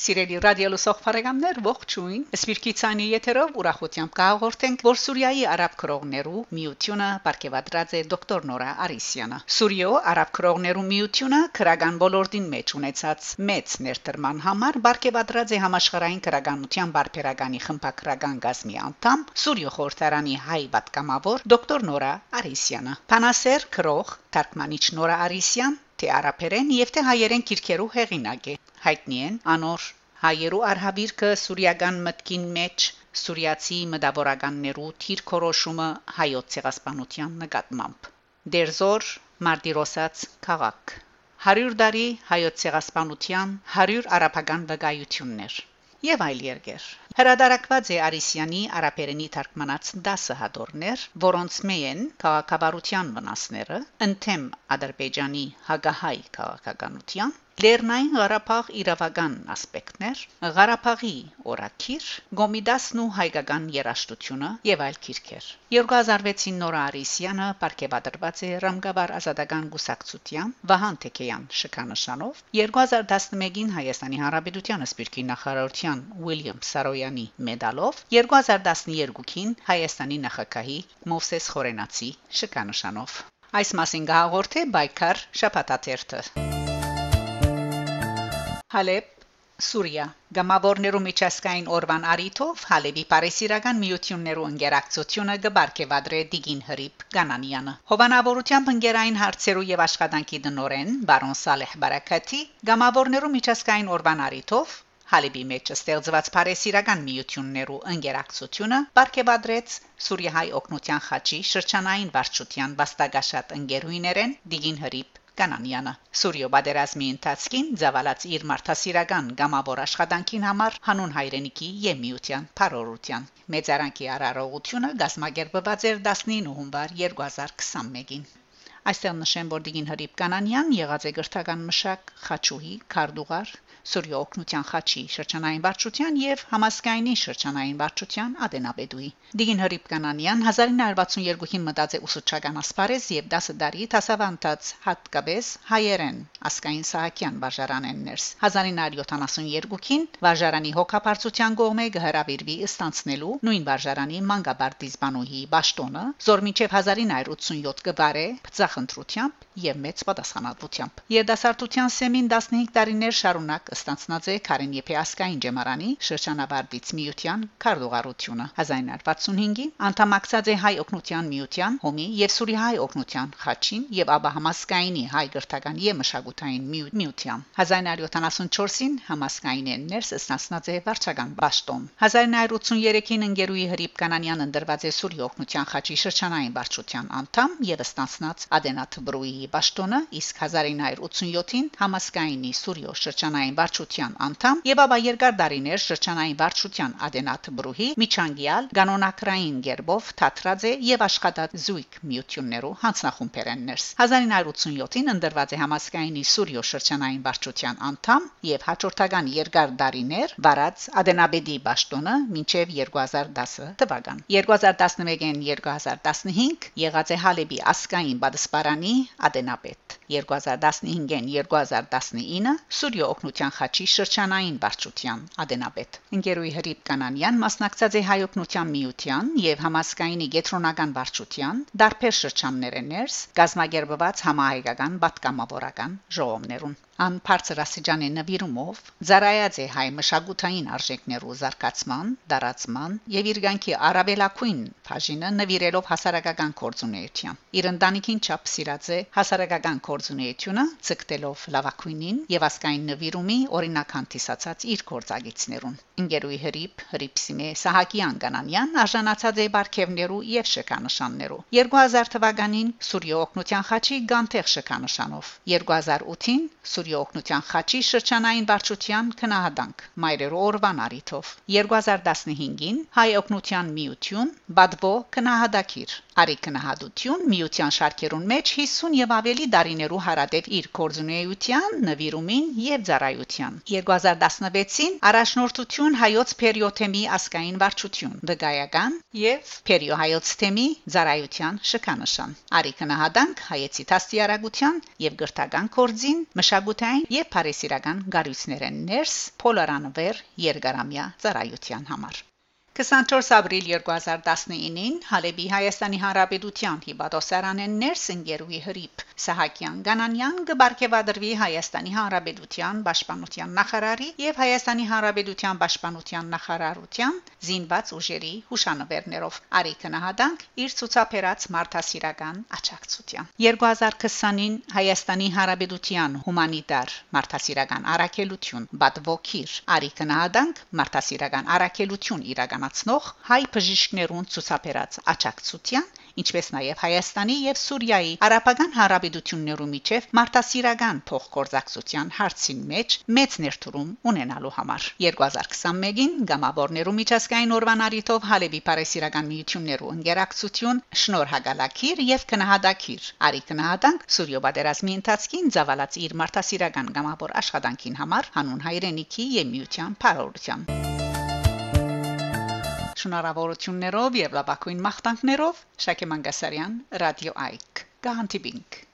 Սիրելի ռադիո լսող բարեկամներ, ողջույն։ Սպիրկի ցանի եթերով ուրախությամբ կհաղորդենք, որ Սուրիայի արաբ քրողներու միությունը ապարգևատրած է դոկտոր Նորա Արիսյանը։ Սուրիո արաբ քրողներու միությունը քրագան ոլորտին մեջ ունեցած մեծ ներդրման համար ապարգևատրած է համաշխարհային քրագանության բարբերականի խմբակրական գազմի անդամ Սուրիո խորհրդարանի հայ պատգամավոր դոկտոր Նորա Արիսյանը։ Փանասեր քրող Թարգմանիչ Նորա Արիսյան թե արաբերեն եւ թե հայերեն քիրքերու հեղինակ է հայտնի են անոր հայերու արհավիրքը սուրիական մտքին մեջ սուրիացի մտավորականներու թիր քորոշումը հայոց ցեղասպանության նկատմամբ դերզոր մարտիրոսած քաղաք 100 տարի հայոց ցեղասպանության 100 արաբական վկայություններ եւ այլ երկեր Հրադարակված է Արիսյանի արաբերենի թարգմանած 10 հատորներ, որոնց մեեն քաղաքավարության վնասները, ընդեմ Ադրբեջանի հագահայ քաղաքականության Լեռնային Ղարաբաղ իրավական ասպեկտներ, Ղարաբաղի օրակիր, Գոմիդասն ու հայկական երաշտությունը եւ այլ քիրքեր։ 2006-ին Նորա Արիսյանը ապարգևատրված է Ռամգավար ազատական գուսակցության Վահան Թեքեյան շքանշանով, 2011-ին Հայաստանի Հանրապետության սպիրկի նախարարության Ուիլյամ Սարոյանի մեդալով, 2012-ին Հայաստանի նախագահի Մովսես Խորենացի շքանշանով։ Այս մասին գահորթե Բայկար շապատաթերթը Հալեբ Սուրիա Գամավորներու միջազգային օրվան արիթով Հալեբի Փարիսիրական միություններու ընկերակցությունը գբարգեվադրե Դիգին Հրիփ Գանանյանը Հովանավորությամբ ընկերային հարցերու եւ աշխատանքի դնորեն բարոն Սալեհ Բարակաթի Գամավորներու միջազգային օրվան արիթով Հալիբի մեջ ստեղծված Փարեսիրական միություններու ընկերակցությունը ապարգևադրեց Սուրիահայ օկնության խաչի շրջանային վարչության վաստակաշատ ընկերուիներեն Դիգին Հրիփ Կանանյանը։ Սուրյո բادرազմի ընթացքին ցավալած իր մարդասիրական գամավոր աշխատանքին համար հանուն հայրենիքի եւ միության փարորության։ Մեծարանքի արարողությունը գազմագերբված էր 19 հունվար 2021-ին։ Այստեղ նշեմ, որ Դիգին Հրիպ Կանանյան եղած է գրթական մշակ, խաչուհի, քարտուղար, Սուրիո օկնության խաչի շրջանային վարչության եւ համասկայնի շրջանային վարչության ադենաբեդուի Դիգին Հրիփ Կանանյան 1962-ին մտած է ուսուցչական ասպարեզ եւ 10 տարի տասավանդած հատկապես հայերեն ասկային Սահակյան վարժարանեն ներս 1972-ին վարժարանի հոգապարծության կողմէ գհրավիրվի ստանցնելու նույն վարժարանի մանկաբարձ բանուհի Բաշտոնը զոր մինչև 1987 կբարե բծախնդրությամբ եւ մեծ պատասխանատվությամբ Երդասարտության սեմին 15 տարիներ շարունակ ստանցնած է Կարեն Եփեասկային ջեմարանի շրջանավարտից միության քարտուղարությունը 1965-ի անդամակցած է հայ օկնության միության հոմի եւ սուրի հայ օկնության խաչին եւ աբա համասկայինի հայ գրթական եւ մշակութային միության 1974-ին համասկայինեն ներս ստանցնած է վարչական ճաշտոն 1983-ին ընկերուի հրիփ կանանյան ընդրված է սուրի օկնության խաչի շրջանային վարչության անդամ եւ ստանցնած Ադենաթ Բրուի ճաշտոնը իսկ 1987-ին համասկայինի Սուրիո շրջանային վարչության անդամ եւ ապա երկար տարիներ շրջանային վարչության Ադենաթ Բրուհի միջանկյալ կանոնակրային գերբով թատրած է եւ աշխատած զույգ միություններով հանձնախումբերեններս 1987-ին ընդրված է համասկայինի Սուրիո շրջանային վարչության անդամ եւ հաջորդական երկար տարիներ վարած Ադենաբեդի ճաշտոնը մինչեւ 2010 թվական 2011-ին 2015 եղած է Հալեբի ասկային բադսպարանի Ադենապետ 2015-ին 2019 Սուրիո օկնության խաչի շրջանային վարչության Ադենապետ Ընկերուի հրիփ Կանանյան մասնակցած է հայօգնության միության եւ համասկայինի գետրոնական վարչության դարբեր շրջաններներս գազմագերբված համահայկական պատգամավորական ժողովներուն ան բարձրաստիճանի նվիրումով ծառայած է հայ մշակութային արժեքներու զարգացման, դարացման եւ իր գանքի արաբելակույն բաժինը նվիրելով հասարակական կորձունեության։ Իր ընտանիքին չափ սիրած է հասարակական կորձունեությունը, ցկտելով լավակույնին եւ ասկային նվիրումի օրինակ հանդիսացած իր կորձագիցներուն։ Ինգերուի հրիփ հրիփսիմե Սահակյան Կանանյան արժանացած է բարգևներու եւ շքանշաններու։ 2000 թվականին Սուրիո օկնության խաչի Գանտեղ շքանշանով, 2008-ին Սուրիո Սուրի օկնության խաչի շրջանային վարչության քնահանդանք մայրերու օրվան արիթով 2015-ին հայ օկնության միություն բադվո քնահանդակիր Արի քնահատություն միության շարքերուն մեջ 50 եւ ավելի դարիներու հարադեպ իր կորձունեության, նվիրումին եւ ծառայության։ 2016-ին առաջնորդություն հայոց պերիոթեմի ասկային վարչություն, դգայական եւ պերիո հայոց թեմի ծառայության շքանշան։ Արի քնահատանք հայեցի տաստիարակության եւ գրթական կորձին, մշակութային խորհրդային եւ Փարիսիրական գարույցներեն ներս փոլարանվեր երկարամյա ծառայության համար 24 ապրիլ 2019-ին Հալեբի Հայաստանի Հանրապետության հիբատոսարանեն ներս ընկերուի հրիփ Սահակյան Գանանյան գբարգեվադրվի Հայաստանի Հանրապետության Պաշտպանության նախարարի եւ Հայաստանի Հանրապետության Պաշտպանության նախարարության զինված ուժերի հուշանվերներով Արիքը նահատանք իր ցուցաբերած մարդասիրական աճակցության 2020-ին Հայաստանի Հանրապետության հումանիտար մարդասիրական արակելություն Բադվոքիր Արիքը նահատանք մարդասիրական արակելություն իրական կազմակերպացնող հայ բժիշկներուն ցուսաբերած աճակցության, ինչպես նաև Հայաստանի եւ Սուրիայի արաբական հանրապետություններու միջև մարդասիրական փոխգործակցության հարցին մեջ մեծ ներդրում ունենալու համար 2021-ին գամավորներու միջազգային օրվանարիտով Հալեբի Փարեսիրական միություններու ընկերակցություն շնորհակալակիր եւ քնահատակիր արի քնահատանք Սուրիո բادرազմի ընթացքին ցավալած իր մարդասիրական գամավոր աշխատանքին համար հանուն հայրենիքի եւ միության փառորության Շնորհավորություններով եւ լավագույն մաղթանքներով Շակե Մանգասարյան, Ռադիո Այք։ Գահանտիբինք